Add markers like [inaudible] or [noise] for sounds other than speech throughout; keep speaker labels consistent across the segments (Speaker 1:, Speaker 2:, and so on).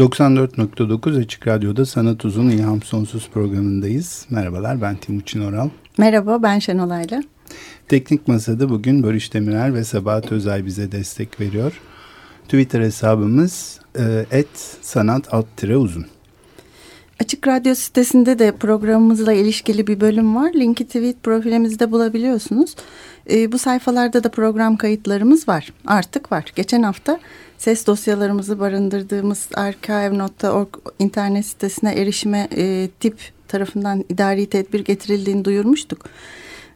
Speaker 1: 94.9 Açık Radyo'da Sanat Uzun İlham Sonsuz programındayız. Merhabalar ben Timuçin Oral.
Speaker 2: Merhaba ben Şenol Ayla.
Speaker 1: Teknik Masa'da bugün Barış Demirel ve Sabahat Özay bize destek veriyor. Twitter hesabımız et sanat alt tire uzun.
Speaker 2: Açık Radyo sitesinde de programımızla ilişkili bir bölüm var. Linki tweet profilimizde bulabiliyorsunuz. E, bu sayfalarda da program kayıtlarımız var. Artık var. Geçen hafta ses dosyalarımızı barındırdığımız archive.org internet sitesine erişime e, tip tarafından idari tedbir getirildiğini duyurmuştuk.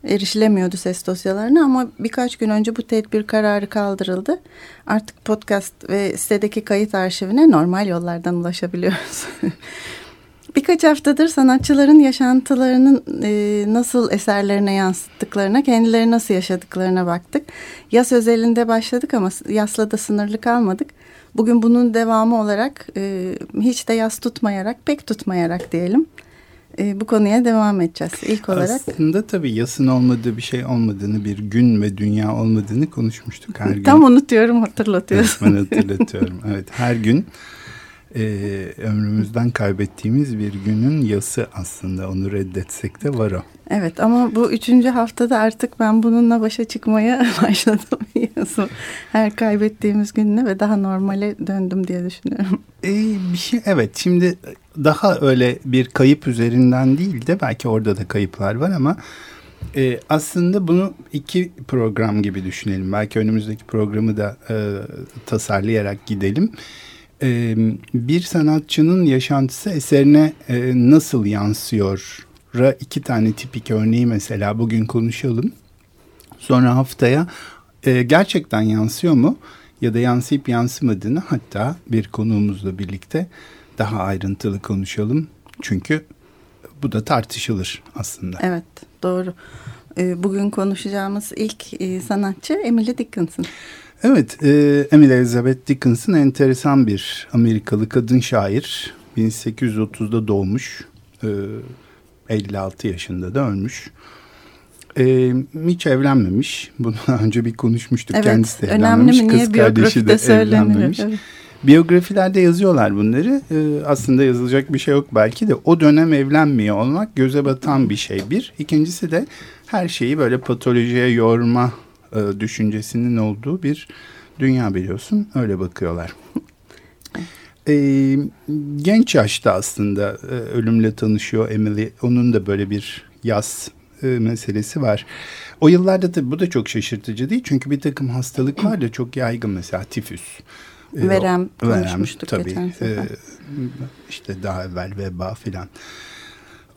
Speaker 2: Erişilemiyordu ses dosyalarına ama birkaç gün önce bu tedbir kararı kaldırıldı. Artık podcast ve sitedeki kayıt arşivine normal yollardan ulaşabiliyoruz. [laughs] Birkaç haftadır sanatçıların yaşantılarının e, nasıl eserlerine yansıttıklarına, kendileri nasıl yaşadıklarına baktık. Yas özelinde başladık ama yasla da sınırlı kalmadık. Bugün bunun devamı olarak e, hiç de yas tutmayarak, pek tutmayarak diyelim. E, bu konuya devam edeceğiz ilk olarak.
Speaker 1: Aslında tabii yasın olmadığı bir şey olmadığını, bir gün ve dünya olmadığını konuşmuştuk her gün.
Speaker 2: Tam unutuyorum hatırlatıyorsun.
Speaker 1: Evet, ben hatırlatıyorum. Evet her gün e, ömrümüzden kaybettiğimiz bir günün yası aslında onu reddetsek de var o.
Speaker 2: Evet ama bu üçüncü haftada artık ben bununla başa çıkmaya [laughs] başladım [laughs] yası. Her kaybettiğimiz gününe ve daha normale döndüm diye düşünüyorum.
Speaker 1: E, bir şey evet şimdi daha öyle bir kayıp üzerinden değil de belki orada da kayıplar var ama e, aslında bunu iki program gibi düşünelim. Belki önümüzdeki programı da e, tasarlayarak gidelim bir sanatçının yaşantısı eserine nasıl yansıyor? Ra iki tane tipik örneği mesela bugün konuşalım. Sonra haftaya gerçekten yansıyor mu? Ya da yansıyıp yansımadığını hatta bir konuğumuzla birlikte daha ayrıntılı konuşalım. Çünkü bu da tartışılır aslında.
Speaker 2: Evet doğru. Bugün konuşacağımız ilk sanatçı Emily Dickinson.
Speaker 1: Evet, e, Emily Elizabeth Dickinson enteresan bir Amerikalı kadın şair. 1830'da doğmuş, e, 56 yaşında da ölmüş. E, hiç evlenmemiş. Bunu önce bir konuşmuştuk.
Speaker 2: Evet,
Speaker 1: Kendisi de
Speaker 2: evlenmemiş. Mi? Niye Kız kardeşi de evlenmemiş. Evet.
Speaker 1: Biyografilerde yazıyorlar bunları. Ee, aslında yazılacak bir şey yok belki de o dönem evlenmiyor olmak göze batan bir şey bir. İkincisi de her şeyi böyle patolojiye yorma e, düşüncesinin olduğu bir dünya biliyorsun. Öyle bakıyorlar. [laughs] E, genç yaşta aslında e, ölümle tanışıyor Emily. Onun da böyle bir yaz e, meselesi var. O yıllarda tabii bu da çok şaşırtıcı değil. Çünkü bir takım hastalıklar da çok yaygın mesela tifüs.
Speaker 2: E, verem konuşmuştuk
Speaker 1: tabii, geçen sefer. E, işte daha evvel veba filan.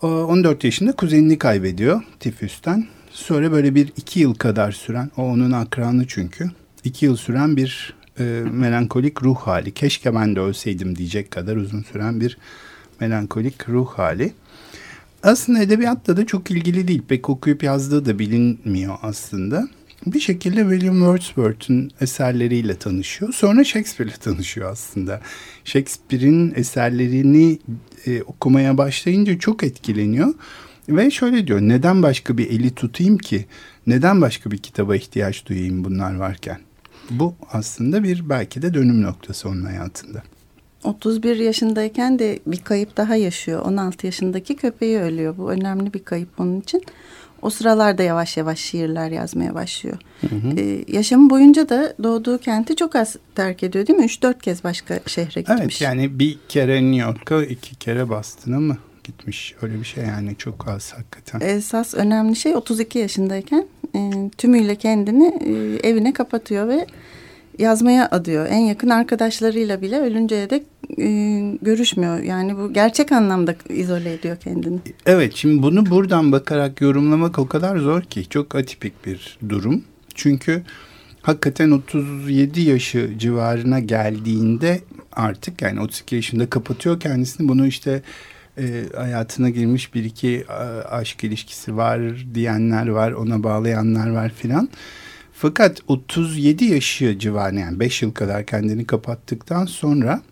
Speaker 1: 14 yaşında kuzenini kaybediyor tifüsten. Sonra böyle bir iki yıl kadar süren, o onun akranı çünkü, iki yıl süren bir e, melankolik ruh hali. Keşke ben de ölseydim diyecek kadar uzun süren bir melankolik ruh hali. Aslında edebiyatla da çok ilgili değil. Pek okuyup yazdığı da bilinmiyor aslında. Bir şekilde William Wordsworth'un eserleriyle tanışıyor. Sonra Shakespeare'le [laughs] tanışıyor aslında. Shakespeare'in eserlerini e, okumaya başlayınca çok etkileniyor. Ve şöyle diyor neden başka bir eli tutayım ki? Neden başka bir kitaba ihtiyaç duyayım bunlar varken? Bu aslında bir belki de dönüm noktası onun hayatında.
Speaker 2: 31 yaşındayken de bir kayıp daha yaşıyor. 16 yaşındaki köpeği ölüyor. Bu önemli bir kayıp onun için. O sıralarda yavaş yavaş şiirler yazmaya başlıyor. Hı hı. Ee, yaşamı boyunca da doğduğu kenti çok az terk ediyor değil mi? 3-4 kez başka şehre gitmiş.
Speaker 1: Evet yani bir kere New York'a iki kere Boston'a mı gitmiş. Öyle bir şey yani çok az hakikaten.
Speaker 2: Esas önemli şey 32 yaşındayken e, tümüyle kendini e, evine kapatıyor ve yazmaya adıyor. En yakın arkadaşlarıyla bile ölünceye dek e, görüşmüyor. Yani bu gerçek anlamda izole ediyor kendini.
Speaker 1: Evet şimdi bunu buradan bakarak yorumlamak o kadar zor ki. Çok atipik bir durum. Çünkü hakikaten 37 yaşı civarına geldiğinde artık yani 32 yaşında kapatıyor kendisini. Bunu işte e, hayatına girmiş bir iki aşk ilişkisi var diyenler var, ona bağlayanlar var filan. Fakat 37 yaşı civarı yani 5 yıl kadar kendini kapattıktan sonra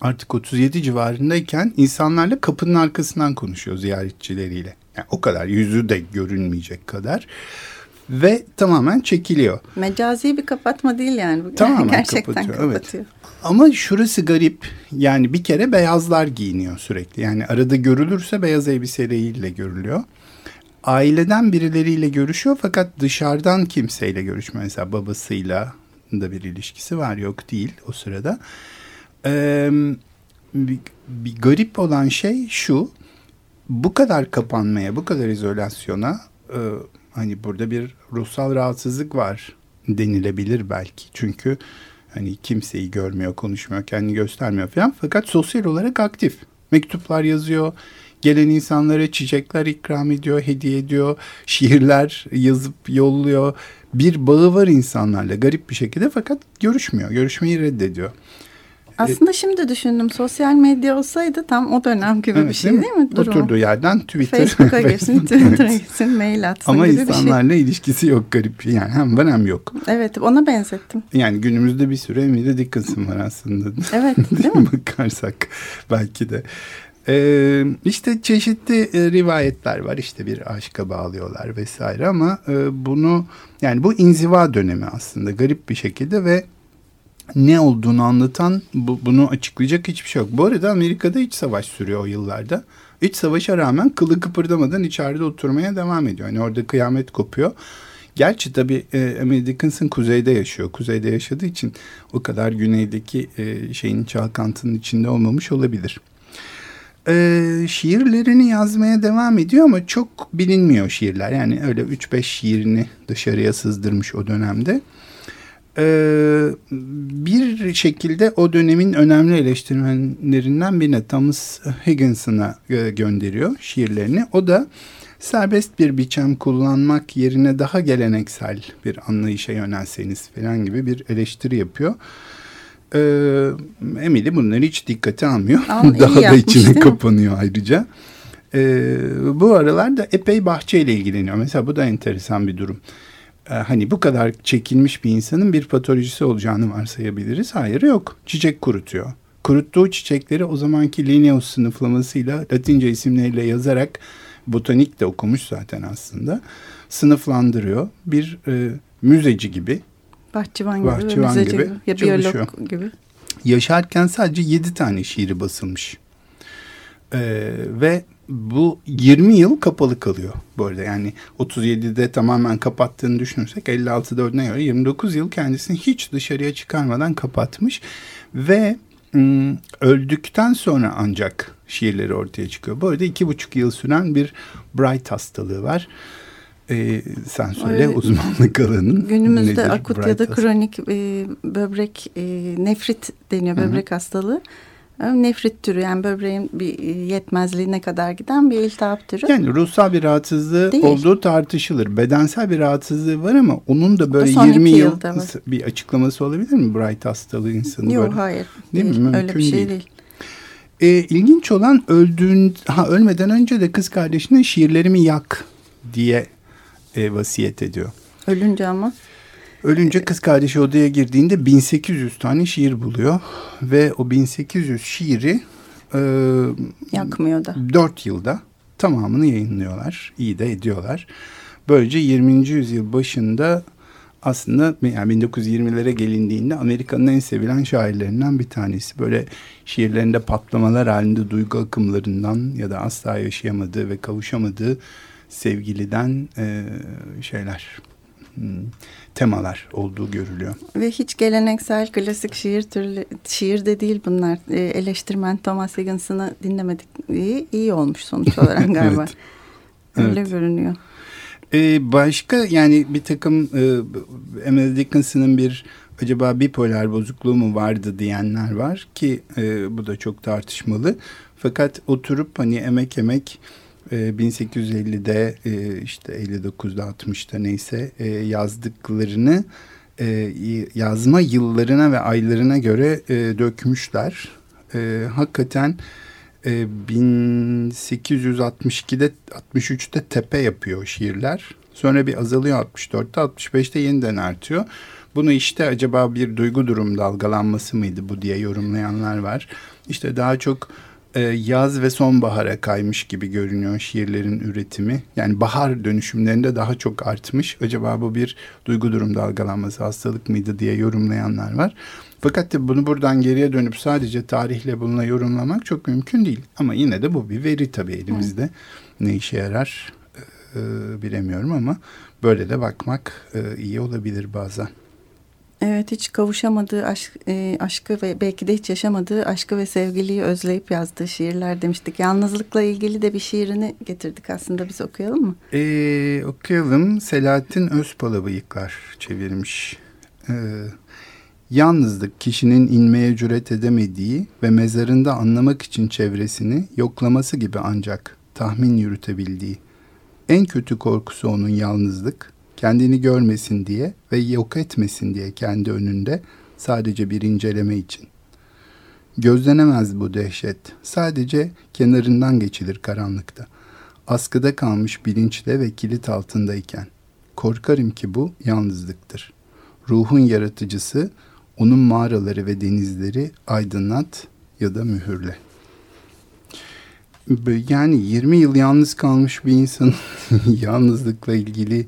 Speaker 1: artık 37 civarındayken insanlarla kapının arkasından konuşuyor ziyaretçileriyle. Yani o kadar yüzü de görünmeyecek kadar ve tamamen çekiliyor.
Speaker 2: Mecazi bir kapatma değil yani.
Speaker 1: Tamamen [laughs]
Speaker 2: Gerçekten
Speaker 1: kapatıyor.
Speaker 2: kapatıyor.
Speaker 1: Evet. Ama şurası garip. Yani bir kere beyazlar giyiniyor sürekli. Yani arada görülürse beyaz elbiseleriyle görülüyor. Aileden birileriyle görüşüyor fakat dışarıdan kimseyle görüşmüyor. Mesela babasıyla da bir ilişkisi var yok değil o sırada. Ee, bir, bir garip olan şey şu. Bu kadar kapanmaya, bu kadar izolasyona e, hani burada bir ruhsal rahatsızlık var denilebilir belki. Çünkü hani kimseyi görmüyor, konuşmuyor, kendini göstermiyor falan. Fakat sosyal olarak aktif. Mektuplar yazıyor, gelen insanlara çiçekler ikram ediyor, hediye ediyor, şiirler yazıp yolluyor. Bir bağı var insanlarla garip bir şekilde fakat görüşmüyor, görüşmeyi reddediyor.
Speaker 2: Aslında şimdi düşündüm sosyal medya olsaydı tam o dönem gibi evet, bir şey değil mi? Değil mi?
Speaker 1: Oturduğu yerden Twitter.
Speaker 2: Facebook'a girsin, [laughs] Twitter'a gitsin, mail atsın
Speaker 1: Ama
Speaker 2: gibi
Speaker 1: insanlarla
Speaker 2: bir şey.
Speaker 1: ilişkisi yok garip. Yani hem var hem yok.
Speaker 2: Evet ona benzettim.
Speaker 1: Yani günümüzde bir süre Emily Dickinson var aslında.
Speaker 2: Evet değil mi? [laughs]
Speaker 1: Bakarsak belki de. Ee, işte çeşitli e, rivayetler var işte bir aşka bağlıyorlar vesaire ama e, bunu yani bu inziva dönemi aslında garip bir şekilde ve ne olduğunu anlatan bu, bunu açıklayacak hiçbir şey yok. Bu arada Amerika'da iç savaş sürüyor o yıllarda. İç savaşa rağmen kılı kıpırdamadan içeride oturmaya devam ediyor. Yani orada kıyamet kopuyor. Gerçi tabii e, Emily Dickinson kuzeyde yaşıyor. Kuzeyde yaşadığı için o kadar güneydeki e, şeyin çalkantının içinde olmamış olabilir. E, şiirlerini yazmaya devam ediyor ama çok bilinmiyor şiirler. Yani öyle 3-5 şiirini dışarıya sızdırmış o dönemde. Ee, bir şekilde o dönemin önemli eleştirmenlerinden birine Thomas Higginson'a e, gönderiyor şiirlerini. O da serbest bir biçim kullanmak yerine daha geleneksel bir anlayışa yönelseniz falan gibi bir eleştiri yapıyor. Ee, Emily bunları hiç dikkate almıyor.
Speaker 2: Al, [laughs]
Speaker 1: daha da içine kapanıyor ayrıca. Ee, bu aralarda epey bahçeyle ilgileniyor. Mesela bu da enteresan bir durum. Ee, hani bu kadar çekilmiş bir insanın bir patolojisi olacağını varsayabiliriz. Hayır yok. Çiçek kurutuyor. Kuruttuğu çiçekleri o zamanki Linnaeus sınıflamasıyla Latince isimleriyle yazarak botanik de okumuş zaten aslında. Sınıflandırıyor. Bir e, müzeci gibi.
Speaker 2: Bahçıvan gibi,
Speaker 1: Bahçıvan
Speaker 2: müzeci
Speaker 1: gibi
Speaker 2: gibi, ya
Speaker 1: çalışıyor.
Speaker 2: biyolog gibi.
Speaker 1: Yaşarken sadece yedi tane şiiri basılmış. Ee, ve bu 20 yıl kapalı kalıyor bu arada. Yani 37'de tamamen kapattığını düşünürsek 56'da ödüne göre 29 yıl kendisini hiç dışarıya çıkarmadan kapatmış. Ve ım, öldükten sonra ancak şiirleri ortaya çıkıyor. Bu arada iki buçuk yıl süren bir Bright hastalığı var. Ee, sen söyle
Speaker 2: Evet.
Speaker 1: uzmanlık alanın
Speaker 2: Günümüzde
Speaker 1: nedir
Speaker 2: akut
Speaker 1: Bright
Speaker 2: ya da kronik e, böbrek e, nefrit deniyor böbrek hastalığı. Nefrit türü yani böbreğin bir e, yetmezliğine kadar giden bir iltihap türü.
Speaker 1: Yani ruhsal bir rahatsızlığı
Speaker 2: Değil.
Speaker 1: olduğu tartışılır. Bedensel bir rahatsızlığı var ama onun da böyle
Speaker 2: son
Speaker 1: 20
Speaker 2: iki
Speaker 1: yıl bir açıklaması olabilir mi? Bright hastalığı insanı
Speaker 2: Yok
Speaker 1: böyle.
Speaker 2: hayır
Speaker 1: Değil
Speaker 2: değil,
Speaker 1: mi? Mümkün
Speaker 2: öyle bir şey
Speaker 1: değil.
Speaker 2: değil.
Speaker 1: E, ilginç olan öldüğün, ha ölmeden önce de kız kardeşine şiirlerimi yak diye e, vasiyet ediyor.
Speaker 2: Ölünce ama
Speaker 1: Ölünce kız kardeşi odaya girdiğinde 1800 tane şiir buluyor ve o 1800 şiiri e,
Speaker 2: yakmıyor da.
Speaker 1: 4 yılda tamamını yayınlıyorlar. İyi de ediyorlar. Böylece 20. yüzyıl başında aslında yani 1920'lere gelindiğinde Amerika'nın en sevilen şairlerinden bir tanesi. Böyle şiirlerinde patlamalar halinde duygu akımlarından ya da asla yaşayamadığı ve kavuşamadığı sevgiliden e, şeyler hmm, temalar olduğu görülüyor.
Speaker 2: Ve hiç geleneksel klasik şiir türlü şiir de değil bunlar. E, eleştirmen Thomas Higginson'ı dinlemedik iyi, iyi olmuş sonuç [laughs] olarak galiba.
Speaker 1: Evet.
Speaker 2: Öyle
Speaker 1: Evet.
Speaker 2: görünüyor.
Speaker 1: Ee, başka yani bir takım e, Emily Dickinson'ın bir acaba bipolar bozukluğu mu vardı diyenler var ki e, bu da çok tartışmalı. Fakat oturup hani emek emek 1850'de işte 59'da 60'da neyse yazdıklarını yazma yıllarına ve aylarına göre dökmüşler. Hakikaten 1862'de 63'te tepe yapıyor şiirler. Sonra bir azalıyor 64'te 65'te yeniden artıyor. Bunu işte acaba bir duygu durum dalgalanması mıydı bu diye yorumlayanlar var. İşte daha çok e, yaz ve sonbahara kaymış gibi görünüyor şiirlerin üretimi. Yani bahar dönüşümlerinde daha çok artmış. Acaba bu bir duygu durum dalgalanması hastalık mıydı diye yorumlayanlar var. Fakat de bunu buradan geriye dönüp sadece tarihle bununla yorumlamak çok mümkün değil. Ama yine de bu bir veri tabii elimizde. Hı. Ne işe yarar e, bilemiyorum ama böyle de bakmak e, iyi olabilir bazen.
Speaker 2: Evet hiç kavuşamadığı aşk, e, aşkı ve belki de hiç yaşamadığı aşkı ve sevgiliyi özleyip yazdığı şiirler demiştik. Yalnızlıkla ilgili de bir şiirini getirdik aslında biz okuyalım mı?
Speaker 1: Ee, okuyalım. Selahattin Özpalabıyıklar çevirmiş. Ee, Yalnızlık kişinin inmeye cüret edemediği ve mezarında anlamak için çevresini yoklaması gibi ancak tahmin yürütebildiği. En kötü korkusu onun yalnızlık, kendini görmesin diye ve yok etmesin diye kendi önünde sadece bir inceleme için. Gözlenemez bu dehşet. Sadece kenarından geçilir karanlıkta. Askıda kalmış bilinçle ve kilit altındayken. Korkarım ki bu yalnızlıktır. Ruhun yaratıcısı onun mağaraları ve denizleri aydınlat ya da mühürle. Yani 20 yıl yalnız kalmış bir insan [laughs] yalnızlıkla ilgili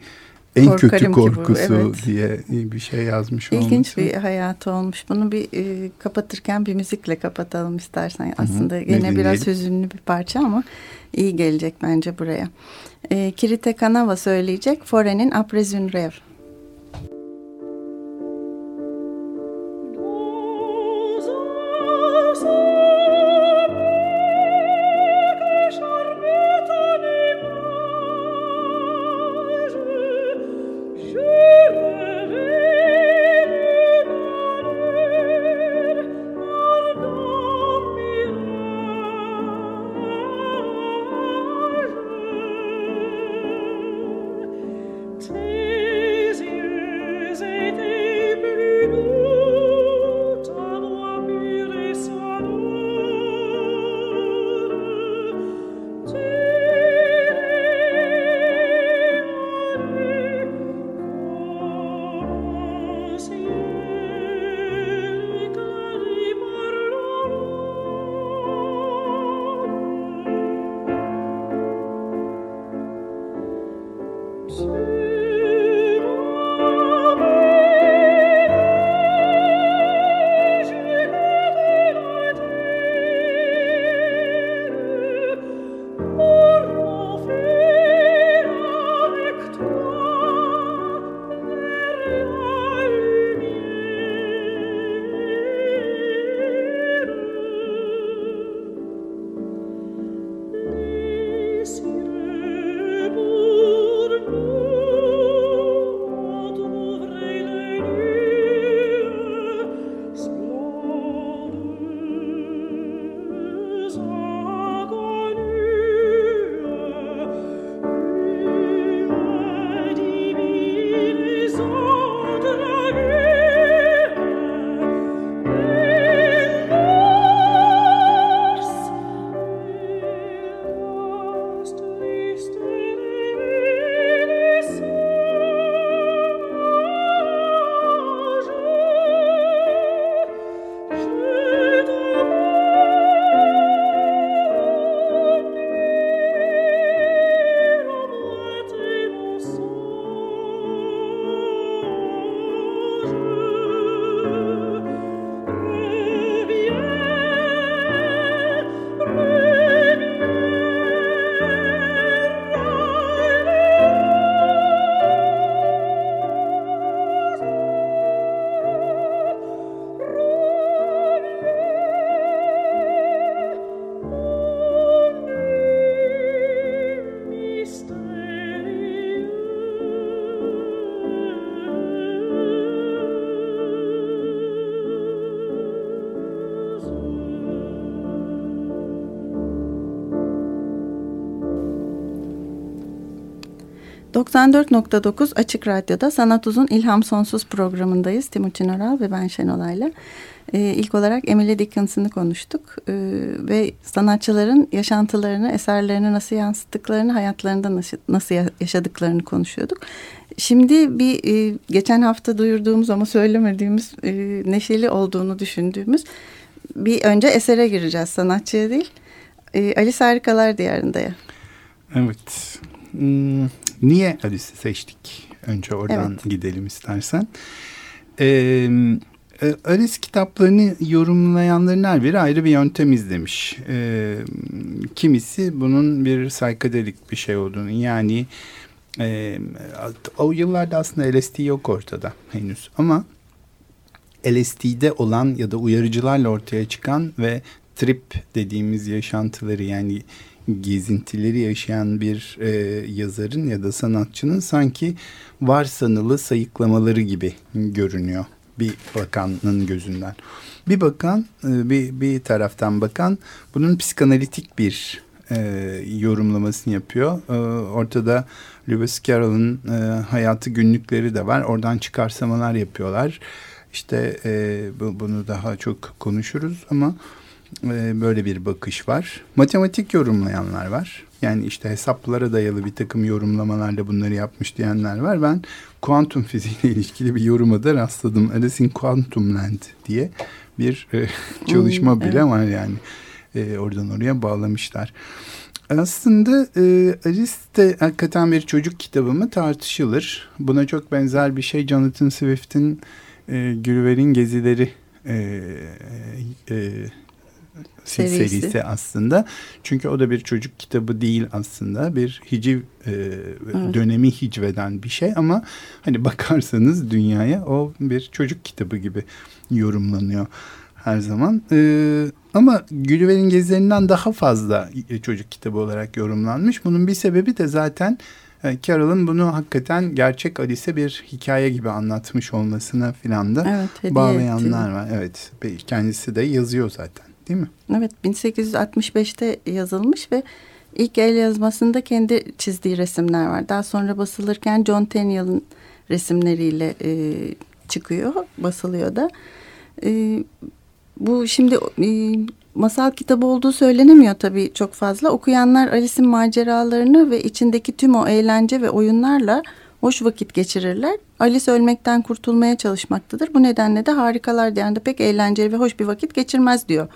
Speaker 1: en Korkarım kötü korkusu bu, evet. diye bir şey yazmış
Speaker 2: İlginç olması. bir hayatı olmuş. Bunu bir e, kapatırken bir müzikle kapatalım istersen. Aslında Hı -hı. yine biraz hüzünlü bir parça ama iyi gelecek bence buraya. E, Kirite Kanava söyleyecek Fore'nin Après une 94.9 Açık Radyo'da Sanat Uzun İlham Sonsuz programındayız. Timuçin Oral ve ben Şenolay'la. Ee, ilk olarak Emily Dickinson'ı konuştuk ee, ve sanatçıların yaşantılarını, eserlerini nasıl yansıttıklarını, hayatlarında nasıl, nasıl yaşadıklarını konuşuyorduk. Şimdi bir e, geçen hafta duyurduğumuz ama söylemediğimiz e, neşeli olduğunu düşündüğümüz bir önce esere gireceğiz sanatçıya değil. E, Alice Harikalar Diyarında'ya.
Speaker 1: Evet. Hmm, niye Alice'i seçtik? Önce oradan evet. gidelim istersen. Ee, Alice kitaplarını yorumlayanların her biri ayrı bir yöntem izlemiş. Ee, kimisi bunun bir saykadelik bir şey olduğunu yani e, o yıllarda aslında LSD yok ortada henüz ama LSD'de olan ya da uyarıcılarla ortaya çıkan ve trip dediğimiz yaşantıları yani gezintileri yaşayan bir e, yazarın ya da sanatçının sanki varsanılı sayıklamaları gibi görünüyor bir bakanın gözünden. Bir bakan e, bir, bir taraftan bakan bunun psikanalitik bir e, yorumlamasını yapıyor. E, ortada Lewis Carroll'ın e, hayatı günlükleri de var. Oradan çıkarsamalar yapıyorlar. İşte e, bu, bunu daha çok konuşuruz ama böyle bir bakış var. Matematik yorumlayanlar var. Yani işte hesaplara dayalı bir takım yorumlamalarla bunları yapmış diyenler var. Ben kuantum fiziğiyle [laughs] ilgili bir yoruma da rastladım. Alice in Quantum Land diye bir e, çalışma hmm, bile evet. var yani. E, oradan oraya bağlamışlar. Aslında e, Alice de hakikaten bir çocuk kitabı mı tartışılır. Buna çok benzer bir şey Jonathan Swift'in e, Gülver'in Gezileri e, e, serisi. serisi aslında. Çünkü o da bir çocuk kitabı değil aslında. Bir hiciv e, evet. dönemi hicveden bir şey ama hani bakarsanız dünyaya o bir çocuk kitabı gibi yorumlanıyor her zaman. Ee, ama Gülver'in gezilerinden daha fazla çocuk kitabı olarak yorumlanmış. Bunun bir sebebi de zaten e, Carol'ın bunu hakikaten gerçek Alice'e bir hikaye gibi anlatmış olmasına filan da evet, bağlayanlar var. Evet, kendisi de yazıyor zaten değil mi?
Speaker 2: Evet, 1865'te yazılmış ve ilk el yazmasında kendi çizdiği resimler var. Daha sonra basılırken John Tenniel'ın resimleriyle e, çıkıyor, basılıyor da. E, bu şimdi e, masal kitabı olduğu söylenemiyor tabii çok fazla. Okuyanlar Alice'in maceralarını ve içindeki tüm o eğlence ve oyunlarla hoş vakit geçirirler. Alice ölmekten kurtulmaya çalışmaktadır. Bu nedenle de harikalar diyarında pek eğlenceli ve hoş bir vakit geçirmez diyor.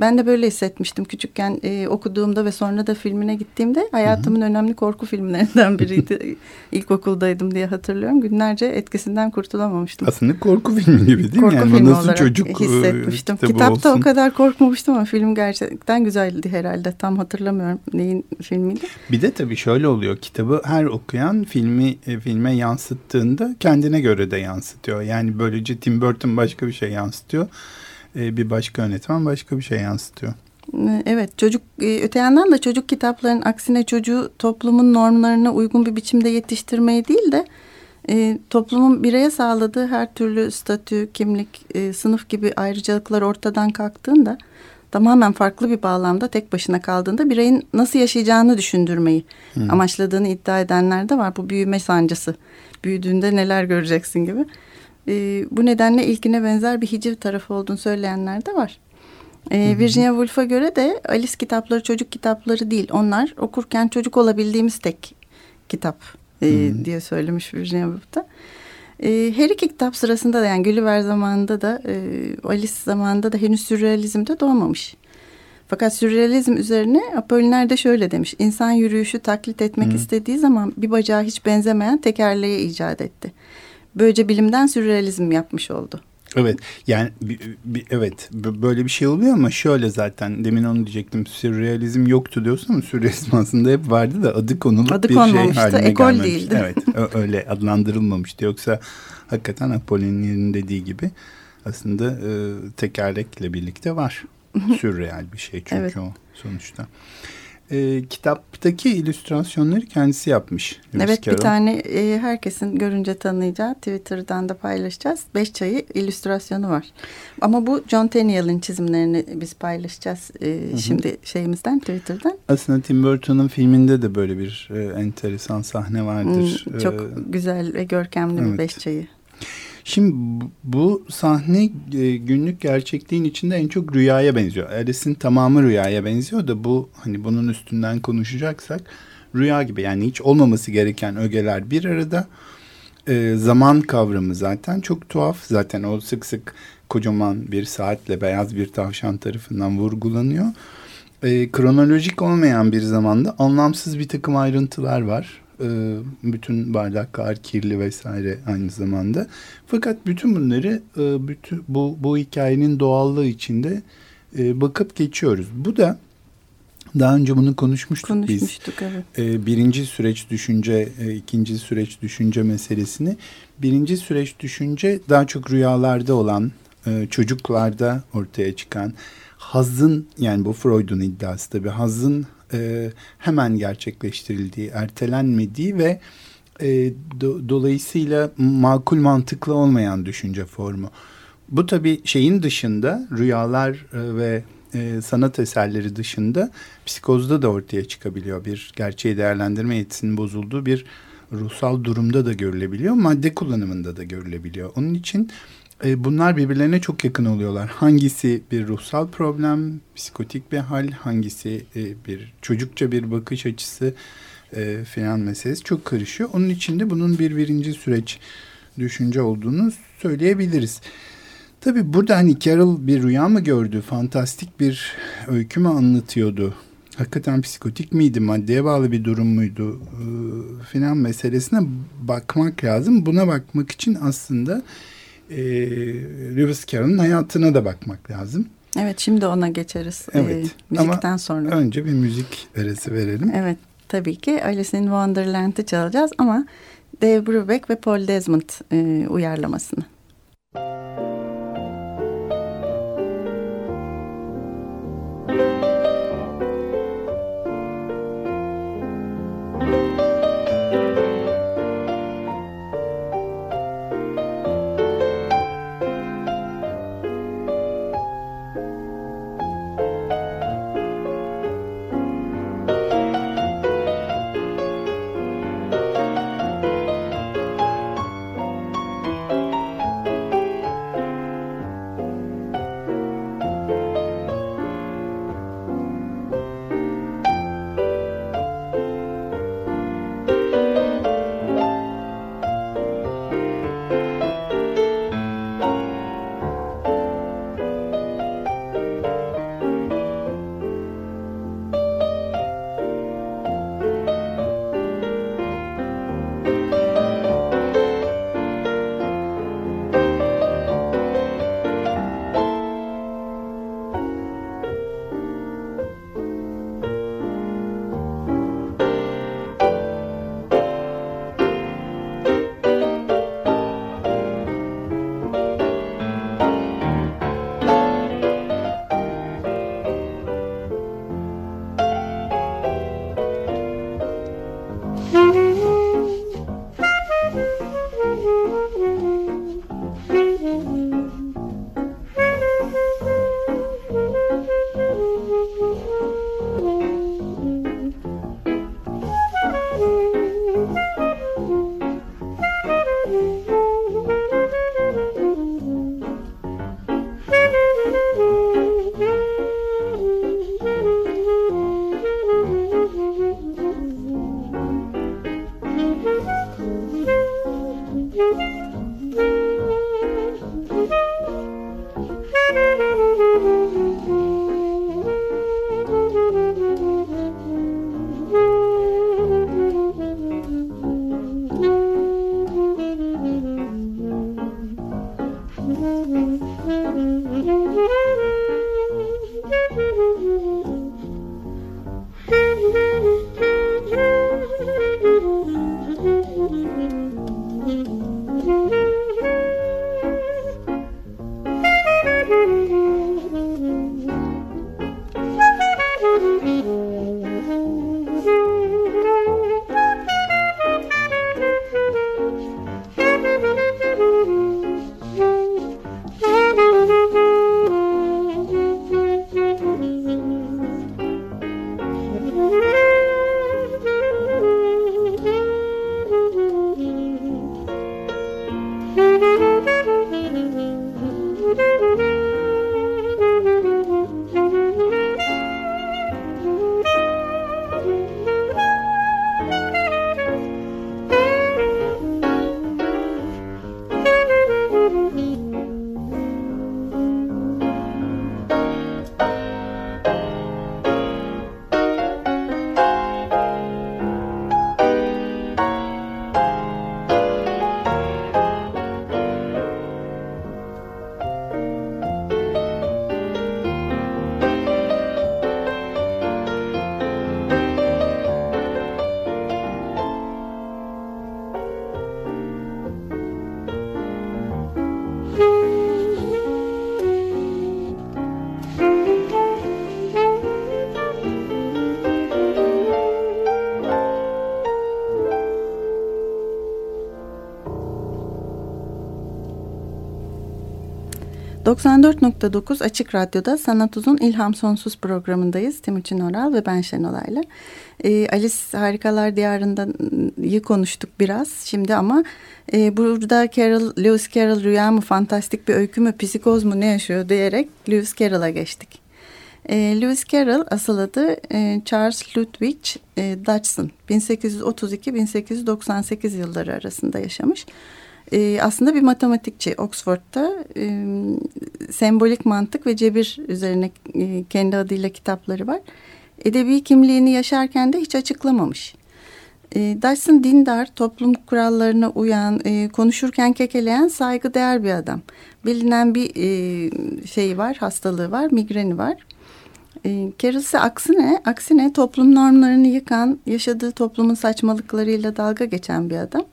Speaker 2: Ben de böyle hissetmiştim küçükken e, okuduğumda ve sonra da filmine gittiğimde hayatımın Hı -hı. önemli korku filmlerinden biriydi. [laughs] İlkokuldaydım diye hatırlıyorum. Günlerce etkisinden kurtulamamıştım.
Speaker 1: Aslında korku filmi gibi değil korku mi? Yani filmi nasıl çocuk e,
Speaker 2: hissetmiştim. Kitapta olsun. o kadar korkmamıştım ama film gerçekten güzeldi herhalde. Tam hatırlamıyorum neyin filmiydi.
Speaker 1: Bir de tabii şöyle oluyor. Kitabı her okuyan filmi e, filme yansıttığında kendine göre de yansıtıyor. Yani böylece Tim Burton başka bir şey yansıtıyor bir başka yönetmen başka bir şey yansıtıyor.
Speaker 2: E, evet çocuk e, öte yandan da çocuk kitaplarının aksine çocuğu toplumun normlarına uygun bir biçimde yetiştirmeyi değil de e, toplumun bireye sağladığı her türlü statü, kimlik, e, sınıf gibi ayrıcalıklar ortadan kalktığında tamamen farklı bir bağlamda tek başına kaldığında bireyin nasıl yaşayacağını düşündürmeyi hmm. amaçladığını iddia edenler de var. Bu büyüme sancısı. Büyüdüğünde neler göreceksin gibi. E, bu nedenle ilkine benzer bir hiciv tarafı olduğunu söyleyenler de var. E, Virginia Woolf'a göre de Alice kitapları çocuk kitapları değil. Onlar okurken çocuk olabildiğimiz tek kitap e, diye söylemiş Virginia Woolf'ta. E, her iki kitap sırasında da yani Gulliver zamanında da e, Alice zamanında da henüz sürrealizm de doğmamış. Fakat sürrealizm üzerine Apollinaire de şöyle demiş. İnsan yürüyüşü taklit etmek Hı. istediği zaman bir bacağı hiç benzemeyen tekerleği icat etti böylece bilimden sürrealizm yapmış oldu.
Speaker 1: Evet yani evet böyle bir şey oluyor ama şöyle zaten demin onu diyecektim sürrealizm yoktu diyorsun ama sürrealizm aslında hep vardı da adı konulup adı bir şey haline ekol gelmemiş. değildi. Evet öyle adlandırılmamıştı yoksa hakikaten Apollinaire'in dediği gibi aslında e, tekerlekle birlikte var. Sürreal bir şey çünkü evet. o sonuçta. E, kitaptaki illüstrasyonları kendisi yapmış.
Speaker 2: Lewis evet Carroll. bir tane e, herkesin görünce tanıyacağı Twitter'dan da paylaşacağız. Beş çayı illüstrasyonu var. Ama bu John Tenniel'in çizimlerini biz paylaşacağız e, hı hı. şimdi şeyimizden Twitter'dan.
Speaker 1: Aslında Tim Burton'un filminde de böyle bir e, enteresan sahne vardır.
Speaker 2: Hmm, çok ee, güzel ve görkemli evet. bir beş çayı.
Speaker 1: Şimdi bu sahne e, günlük gerçekliğin içinde en çok rüyaya benziyor. Alice'in tamamı rüyaya benziyor da bu hani bunun üstünden konuşacaksak rüya gibi yani hiç olmaması gereken ögeler bir arada. E, zaman kavramı zaten çok tuhaf. Zaten o sık sık kocaman bir saatle beyaz bir tavşan tarafından vurgulanıyor. E, kronolojik olmayan bir zamanda anlamsız bir takım ayrıntılar var. E, bütün bardaklar kirli vesaire aynı zamanda. Fakat bütün bunları e, bütün bu bu hikayenin doğallığı içinde e, bakıp geçiyoruz. Bu da daha önce bunu konuşmuştuk,
Speaker 2: konuşmuştuk biz.
Speaker 1: Evet. birinci süreç düşünce, ikinci süreç düşünce meselesini. Birinci süreç düşünce daha çok rüyalarda olan, çocuklarda ortaya çıkan hazın yani bu Freud'un iddiası tabii hazın e, hemen gerçekleştirildiği, ertelenmediği ve e, do, dolayısıyla makul mantıklı olmayan düşünce formu. Bu tabii şeyin dışında rüyalar e, ve e, sanat eserleri dışında psikozda da ortaya çıkabiliyor. Bir gerçeği değerlendirme yetisinin bozulduğu bir ruhsal durumda da görülebiliyor. Madde kullanımında da görülebiliyor. Onun için e, bunlar birbirlerine çok yakın oluyorlar. Hangisi bir ruhsal problem, psikotik bir hal, hangisi e, bir çocukça bir bakış açısı e, filan meselesi çok karışıyor. Onun için de bunun bir birinci süreç düşünce olduğunu söyleyebiliriz. Tabi burada hani Carol bir rüya mı gördü, fantastik bir öykü mü anlatıyordu, hakikaten psikotik miydi, maddeye bağlı bir durum muydu e, filan meselesine bakmak lazım. Buna bakmak için aslında e, Lewis Carroll'ın hayatına da bakmak lazım.
Speaker 2: Evet şimdi ona geçeriz. E, evet. E, müzikten
Speaker 1: ama
Speaker 2: sonra.
Speaker 1: Önce bir müzik arası verelim.
Speaker 2: Evet tabii ki Alice in Wonderland'ı çalacağız ama Dave Brubeck ve Paul Desmond e, uyarlamasını. 94.9 Açık Radyo'da Sanat Uzun İlham Sonsuz programındayız. Timuçin Oral ve ben Şenolay'la. Ee, Alice Harikalar Diyarında'yı konuştuk biraz şimdi ama e, burada Carol, Lewis Carroll rüya mı, fantastik bir öykü mü, psikoz mu ne yaşıyor diyerek Lewis Carroll'a geçtik. E, Lewis Carroll asıl adı e, Charles Ludwig e, Dodgson. 1832-1898 yılları arasında yaşamış e, aslında bir matematikçi. Oxford'da e, sembolik mantık ve cebir üzerine e, kendi adıyla kitapları var. Edebi kimliğini yaşarken de hiç açıklamamış. E, Dyson dindar, toplum kurallarına uyan, e, konuşurken kekeleyen saygıdeğer bir adam. Bilinen bir e, şey var, hastalığı var, migreni var. E, Carol aksine, aksine toplum normlarını yıkan, yaşadığı toplumun saçmalıklarıyla dalga geçen bir adam.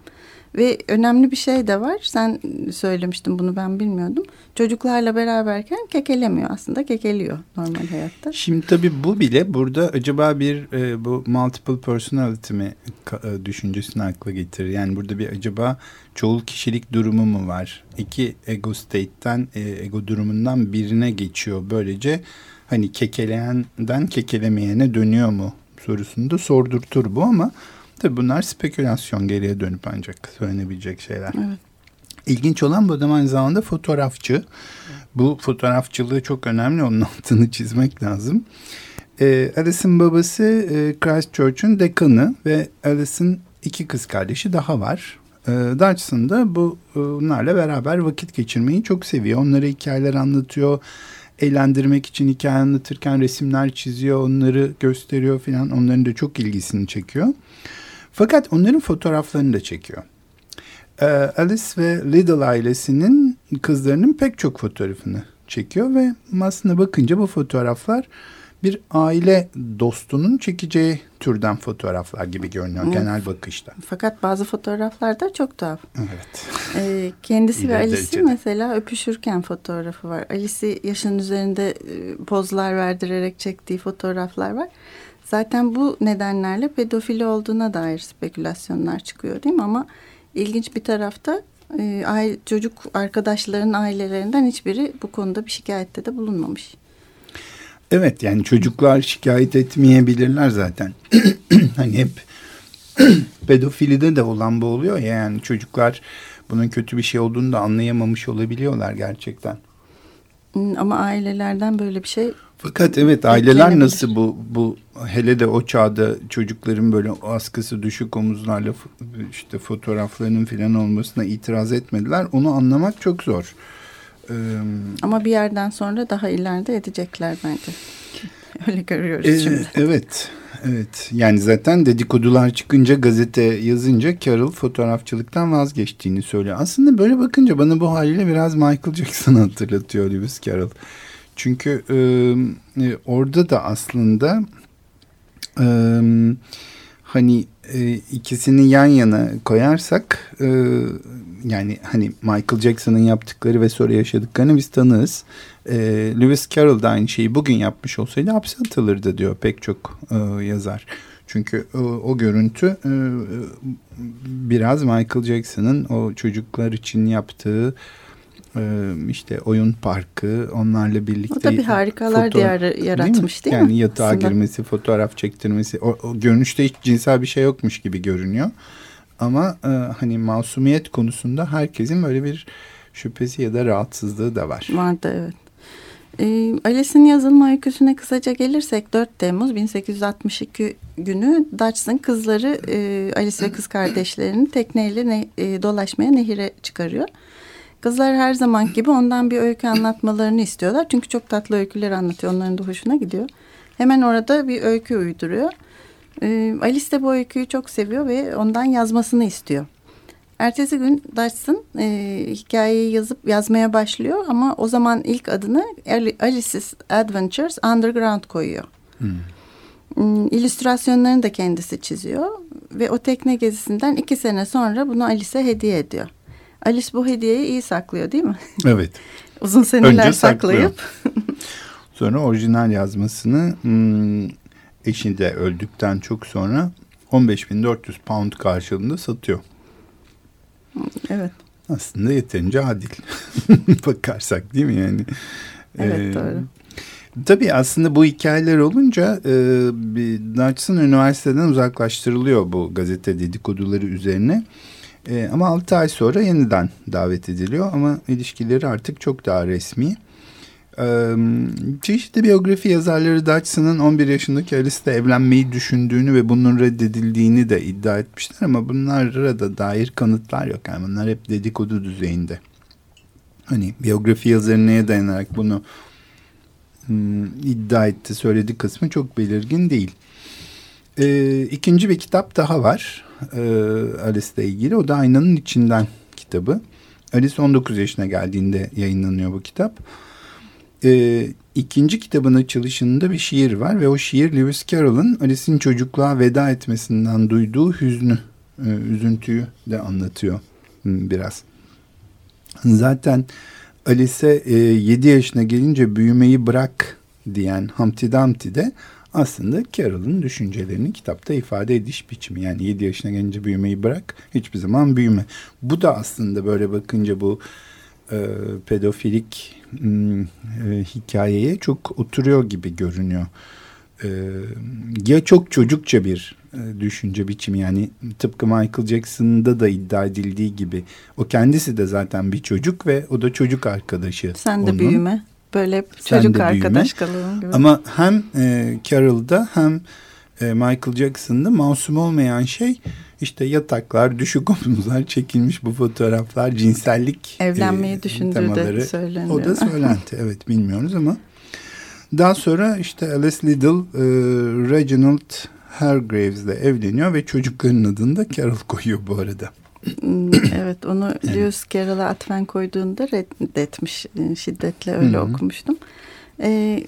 Speaker 2: Ve önemli bir şey de var. Sen söylemiştin bunu ben bilmiyordum. Çocuklarla beraberken kekelemiyor aslında. Kekeliyor normal hayatta.
Speaker 1: Şimdi tabii bu bile burada acaba bir e, bu multiple personality mi e, düşüncesini akla getirir. Yani burada bir acaba çoğul kişilik durumu mu var? İki ego state'ten e, ego durumundan birine geçiyor. Böylece hani kekeleyenden kekelemeyene dönüyor mu sorusunu da sordurtur bu ama Tabii bunlar spekülasyon geriye dönüp ancak söylenebilecek şeyler. Evet. İlginç olan bu adam aynı zamanda fotoğrafçı. Bu fotoğrafçılığı çok önemli. Onun [laughs] altını çizmek lazım. E, Alice'ın babası e, Christchurch'un dekanı ve Alice'ın iki kız kardeşi daha var. E, Dodgson da bu e, bunlarla beraber vakit geçirmeyi çok seviyor. Onlara hikayeler anlatıyor. Eğlendirmek için hikaye anlatırken resimler çiziyor. Onları gösteriyor filan. Onların da çok ilgisini çekiyor. Fakat onların fotoğraflarını da çekiyor. Ee, Alice ve Little ailesinin kızlarının pek çok fotoğrafını çekiyor ve aslında bakınca bu fotoğraflar bir aile dostunun çekeceği türden fotoğraflar gibi görünüyor evet. genel bakışta.
Speaker 2: Fakat bazı fotoğraflar da çok tuhaf.
Speaker 1: Evet.
Speaker 2: Ee, kendisi ve Alice'i mesela öpüşürken fotoğrafı var. Alice'i yaşın üzerinde e, pozlar verdirerek çektiği fotoğraflar var. Zaten bu nedenlerle pedofili olduğuna dair spekülasyonlar çıkıyor değil mi? Ama ilginç bir tarafta e, çocuk arkadaşların ailelerinden hiçbiri bu konuda bir şikayette de bulunmamış.
Speaker 1: Evet yani çocuklar şikayet etmeyebilirler zaten. [clears throat] hani hep [clears throat] pedofilide de olan bu oluyor ya yani çocuklar bunun kötü bir şey olduğunu da anlayamamış olabiliyorlar gerçekten.
Speaker 2: Ama ailelerden böyle bir şey
Speaker 1: fakat evet aileler nasıl bu bu hele de o çağda çocukların böyle askısı düşük omuzlarla işte fotoğraflarının filan olmasına itiraz etmediler. Onu anlamak çok zor.
Speaker 2: Ee, Ama bir yerden sonra daha ileride edecekler bence. [laughs] Öyle görüyoruz
Speaker 1: e,
Speaker 2: şimdi.
Speaker 1: Evet. Evet yani zaten dedikodular çıkınca gazete yazınca Carol fotoğrafçılıktan vazgeçtiğini söylüyor. Aslında böyle bakınca bana bu haliyle biraz Michael Jackson'ı hatırlatıyor Lewis Carroll. Çünkü e, e, orada da aslında e, hani e, ikisini yan yana koyarsak e, yani hani Michael Jackson'ın yaptıkları ve sonra yaşadıklarını biz tanırız. E, Lewis Carroll da aynı şeyi bugün yapmış olsaydı hapse atılırdı diyor pek çok e, yazar. Çünkü o, o görüntü e, biraz Michael Jackson'ın o çocuklar için yaptığı işte oyun parkı onlarla birlikte. O
Speaker 2: da bir harikalar foto, diyarı yaratmış değil mi?
Speaker 1: Değil yani yatağa Aslında. girmesi, fotoğraf çektirmesi. O, o görünüşte hiç cinsel bir şey yokmuş gibi görünüyor. Ama e, hani masumiyet konusunda herkesin böyle bir şüphesi ya da rahatsızlığı da var.
Speaker 2: Vardı evet. E, Alice'in yazılma öyküsüne kısaca gelirsek 4 Temmuz 1862 günü Dutch'ın kızları e, Alice ve kız kardeşlerini tekneyle ne, e, dolaşmaya nehire çıkarıyor. Kızlar her zaman gibi ondan bir öykü anlatmalarını istiyorlar. Çünkü çok tatlı öyküler anlatıyor. Onların da hoşuna gidiyor. Hemen orada bir öykü uyduruyor. Ee, Alice de bu öyküyü çok seviyor ve ondan yazmasını istiyor. Ertesi gün Dodgson e, hikayeyi yazıp yazmaya başlıyor ama o zaman ilk adını Alice's Adventures Underground koyuyor. Hmm. hmm. İllüstrasyonlarını da kendisi çiziyor ve o tekne gezisinden iki sene sonra bunu Alice'e hediye ediyor. Alice bu hediyeyi iyi saklıyor değil mi? [laughs]
Speaker 1: Evet.
Speaker 2: Uzun seneler Önce saklayıp. [laughs]
Speaker 1: sonra orijinal yazmasını hmm, eşi de öldükten çok sonra 15.400 pound karşılığında satıyor.
Speaker 2: Evet.
Speaker 1: aslında yeterince adil [laughs] bakarsak değil mi yani?
Speaker 2: Evet ee, doğru.
Speaker 1: Tabii aslında bu hikayeler olunca e, Dodgson üniversiteden uzaklaştırılıyor bu gazete dedikoduları üzerine. E, ama 6 ay sonra yeniden davet ediliyor ama ilişkileri artık çok daha resmi. E, çeşitli biyografi yazarları Dodgson'ın 11 yaşındaki Alice'le evlenmeyi düşündüğünü ve bunun reddedildiğini de iddia etmişler ama bunlara da dair kanıtlar yok. Yani bunlar hep dedikodu düzeyinde. Hani biyografi yazarı neye dayanarak bunu hmm, iddia etti söyledi kısmı çok belirgin değil. E, ikinci bir kitap daha var e, Alice'le ilgili. O da Aynanın içinden kitabı. Alice 19 yaşına geldiğinde yayınlanıyor bu kitap. E, ikinci kitabın açılışında bir şiir var ve o şiir Lewis Carroll'ın Alice'in çocukluğa veda etmesinden duyduğu hüznü, e, üzüntüyü de anlatıyor hmm, biraz. Zaten Alice e, 7 yaşına gelince büyümeyi bırak diyen Humpty Dumpty de aslında Carroll'ın düşüncelerini kitapta ifade ediş biçimi. Yani 7 yaşına gelince büyümeyi bırak, hiçbir zaman büyüme. Bu da aslında böyle bakınca bu e, pedofilik hmm, e, hikayeye çok oturuyor gibi görünüyor. E, ya çok çocukça bir e, düşünce biçimi yani tıpkı Michael Jackson'da da iddia edildiği gibi o kendisi de zaten bir çocuk ve o da çocuk arkadaşı.
Speaker 2: Sen de onun. büyüme. Böyle çocuk arkadaş kalalım gibi.
Speaker 1: Ama hem e, Carol'da hem e, Michael Jackson'da masum olmayan şey işte yataklar, düşük omuzlar çekilmiş bu fotoğraflar, cinsellik
Speaker 2: Evlenmeyi e, düşündüğü temaları. de söyleniyor.
Speaker 1: O da söylenti [laughs] evet bilmiyoruz ama daha sonra işte Alice Liddell, e, Reginald Hargraves'le evleniyor ve çocukların adını da Carol koyuyor bu arada.
Speaker 2: Hmm, evet onu Lewis Carroll'a atfen koyduğunda reddetmiş e, şiddetle öyle Hı-hı. okumuştum. Ee,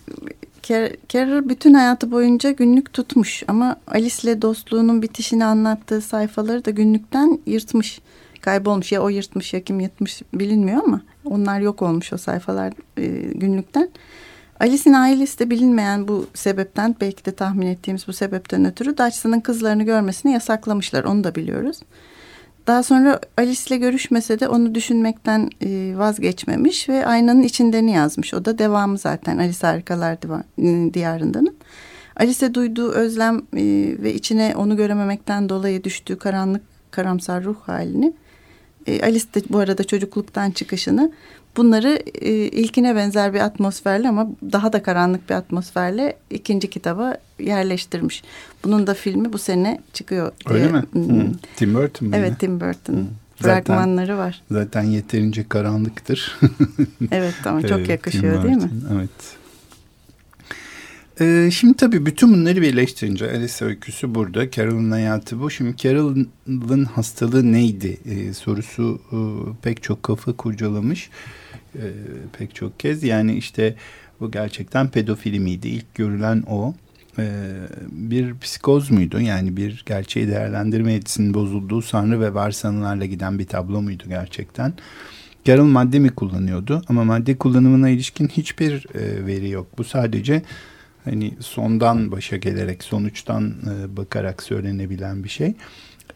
Speaker 2: Carroll bütün hayatı boyunca günlük tutmuş ama Alice'le dostluğunun bitişini anlattığı sayfaları da günlükten yırtmış. Kaybolmuş ya o yırtmış ya kim yırtmış bilinmiyor ama onlar yok olmuş o sayfalar e, günlükten. Alice'in ailesi de bilinmeyen bu sebepten belki de tahmin ettiğimiz bu sebepten ötürü Dutchson'ın kızlarını görmesini yasaklamışlar onu da biliyoruz. Daha sonra Alice'le görüşmese de onu düşünmekten e, vazgeçmemiş ve aynanın içindeni yazmış. O da devamı zaten Alice Harikalar e, Diyarında'nın. Alice'e duyduğu özlem e, ve içine onu görememekten dolayı düştüğü karanlık karamsar ruh halini Alice de bu arada çocukluktan çıkışını bunları ilkine benzer bir atmosferle ama daha da karanlık bir atmosferle ikinci kitaba yerleştirmiş. Bunun da filmi bu sene çıkıyor.
Speaker 1: Diye. Öyle mi? Hmm. Tim Burton mu?
Speaker 2: Evet Tim Burton. Hmm. Fragmanları var.
Speaker 1: Zaten yeterince karanlıktır. [laughs]
Speaker 2: evet ama çok evet, yakışıyor değil mi?
Speaker 1: Evet. Ee, şimdi tabii bütün bunları birleştirince Alice öyküsü burada. Carol'ın hayatı bu. Şimdi Carol'ın hastalığı neydi ee, sorusu e, pek çok kafa kurcalamış. E, pek çok kez. Yani işte bu gerçekten pedofili miydi? İlk görülen o e, bir psikoz muydu? Yani bir gerçeği değerlendirme yetisinin bozulduğu sanrı ve varsanılarla giden bir tablo muydu gerçekten? Carol madde mi kullanıyordu? Ama madde kullanımına ilişkin hiçbir e, veri yok. Bu sadece hani sondan başa gelerek, sonuçtan e, bakarak söylenebilen bir şey.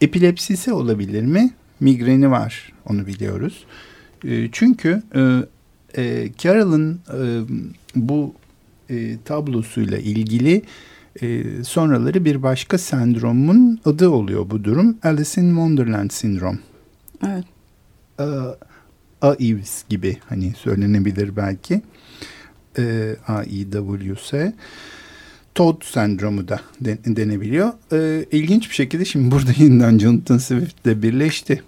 Speaker 1: Epilepsisi olabilir mi? Migreni var, onu biliyoruz. E, çünkü e, e, Carol'ın e, bu e, tablosuyla ilgili e, sonraları bir başka sendromun adı oluyor bu durum. Alice in Wonderland sindrom.
Speaker 2: Evet.
Speaker 1: E, AIVS gibi hani söylenebilir belki. E, AIWS. Todd sendromu da denebiliyor. E, ilginç bir şekilde şimdi burada yeniden Jonathan Swift de birleşti.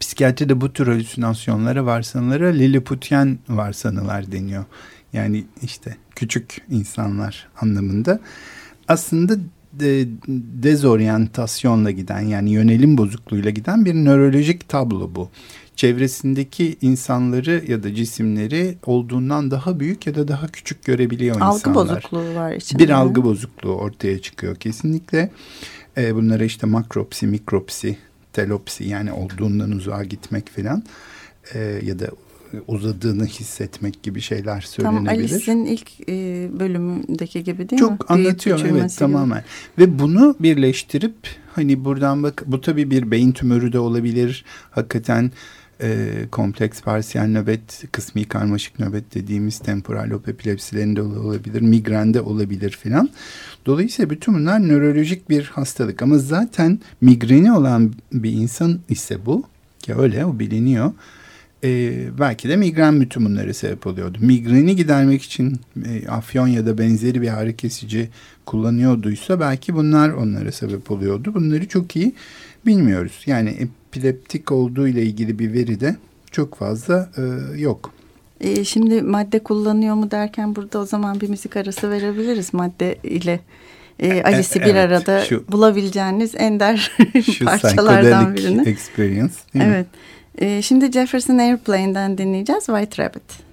Speaker 1: Psikiyatride bu tür halüsinasyonlara varsanılara Lilliputian varsanılar deniyor. Yani işte küçük insanlar anlamında. Aslında de, dezoryantasyonla giden yani yönelim bozukluğuyla giden bir nörolojik tablo bu. Çevresindeki insanları ya da cisimleri olduğundan daha büyük ya da daha küçük görebiliyor
Speaker 2: algı
Speaker 1: insanlar.
Speaker 2: Algı bozukluğu var içinde.
Speaker 1: Bir algı bozukluğu ortaya çıkıyor kesinlikle. Ee, bunlara işte makropsi, mikropsi, telopsi yani olduğundan uzağa gitmek falan e, ya da uzadığını hissetmek gibi şeyler söylenebilir. Tam
Speaker 2: Alice'in ilk e, bölümündeki gibi değil
Speaker 1: Çok
Speaker 2: mi?
Speaker 1: Çok anlatıyor evet gibi. tamamen. Ve bunu birleştirip hani buradan bak bu tabii bir beyin tümörü de olabilir. Hakikaten e, kompleks parsiyel nöbet, kısmi karmaşık nöbet dediğimiz temporal lob epilepsilerinde olabilir, migrende olabilir filan. Dolayısıyla bütün bunlar nörolojik bir hastalık ama zaten migreni olan bir insan ise bu ki öyle o biliniyor. E, belki de migren bütün bunları sebep oluyordu. Migreni gidermek için e, afyon ya da benzeri bir ağrı kesici kullanıyorduysa belki bunlar onlara sebep oluyordu. Bunları çok iyi bilmiyoruz. Yani epileptik olduğu ile ilgili bir veri de çok fazla e, yok.
Speaker 3: E, şimdi madde kullanıyor mu derken burada o zaman bir müzik arası verebiliriz madde ile. E, Alice'i bir evet, arada şu, bulabileceğiniz ender [laughs] [laughs] parçalardan birini.
Speaker 1: Experience
Speaker 3: Evet. E, şimdi Jefferson Airplane'den dinleyeceğiz White Rabbit.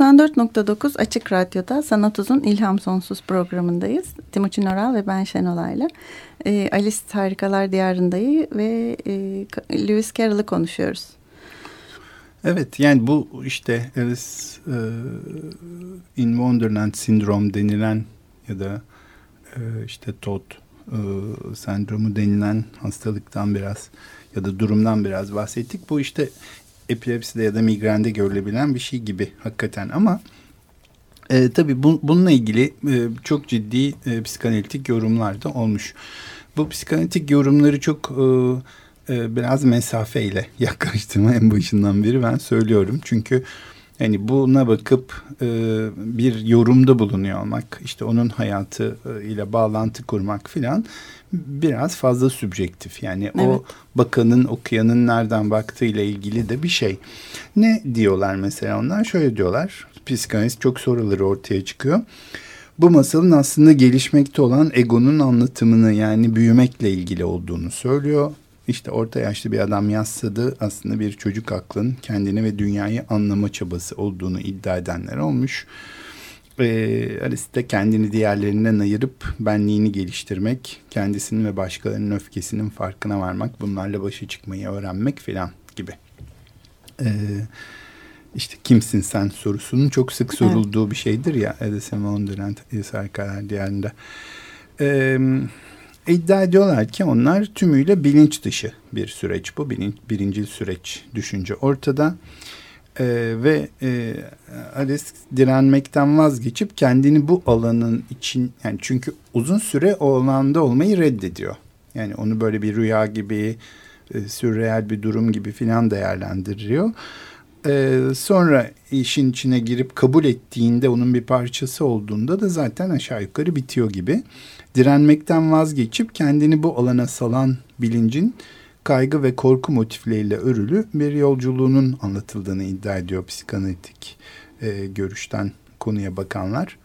Speaker 3: ...94.9 Açık Radyo'da Sanat Uzun İlham Sonsuz programındayız. Timuçin Oral ve ben Şenolay'la. Ee, Alice Harikalar Diyarında'yı ve e, Lewis Carroll'ı konuşuyoruz.
Speaker 1: Evet yani bu işte Alice e, in Wonderland sindrom denilen ya da e, işte Todd e, sendromu denilen hastalıktan biraz ya da durumdan biraz bahsettik. Bu işte epilepside ya da migrende görülebilen bir şey gibi hakikaten ama e, tabii bu, bununla ilgili e, çok ciddi e, psikanalitik yorumlar da olmuş. Bu psikanalitik yorumları çok e, e, biraz mesafeyle yaklaştığımı en başından beri ben söylüyorum. Çünkü hani buna bakıp e, bir yorumda bulunuyor olmak, işte onun hayatı e, ile bağlantı kurmak filan biraz fazla sübjektif. Yani evet. o bakanın, okuyanın nereden baktığı ile ilgili de bir şey. Ne diyorlar mesela onlar? Şöyle diyorlar. Psikanalist çok soruları ortaya çıkıyor. Bu masalın aslında gelişmekte olan egonun anlatımını yani büyümekle ilgili olduğunu söylüyor. İşte orta yaşlı bir adam yazsadı aslında bir çocuk aklın kendini ve dünyayı anlama çabası olduğunu iddia edenler olmuş. Ee, Alice kendini diğerlerinden ayırıp benliğini geliştirmek, kendisinin ve başkalarının öfkesinin farkına varmak, bunlarla başa çıkmayı öğrenmek filan gibi. Ee, işte kimsin sen sorusunun çok sık sorulduğu evet. bir şeydir ya in Wonderland, Alice Harikalar Diyarı'nda. Ee, iddia ediyorlar ki onlar tümüyle bilinç dışı bir süreç bu. Bilinç, birincil süreç düşünce ortada. E, ve e, Alice direnmekten vazgeçip kendini bu alanın için yani çünkü uzun süre o alanda olmayı reddediyor. Yani onu böyle bir rüya gibi e, sürreel bir durum gibi filan değerlendiriyor. E, sonra işin içine girip kabul ettiğinde onun bir parçası olduğunda da zaten aşağı yukarı bitiyor gibi. Direnmekten vazgeçip kendini bu alana salan bilincin kaygı ve korku motifleriyle örülü bir yolculuğunun anlatıldığını iddia ediyor psikanalitik e, görüşten konuya bakanlar.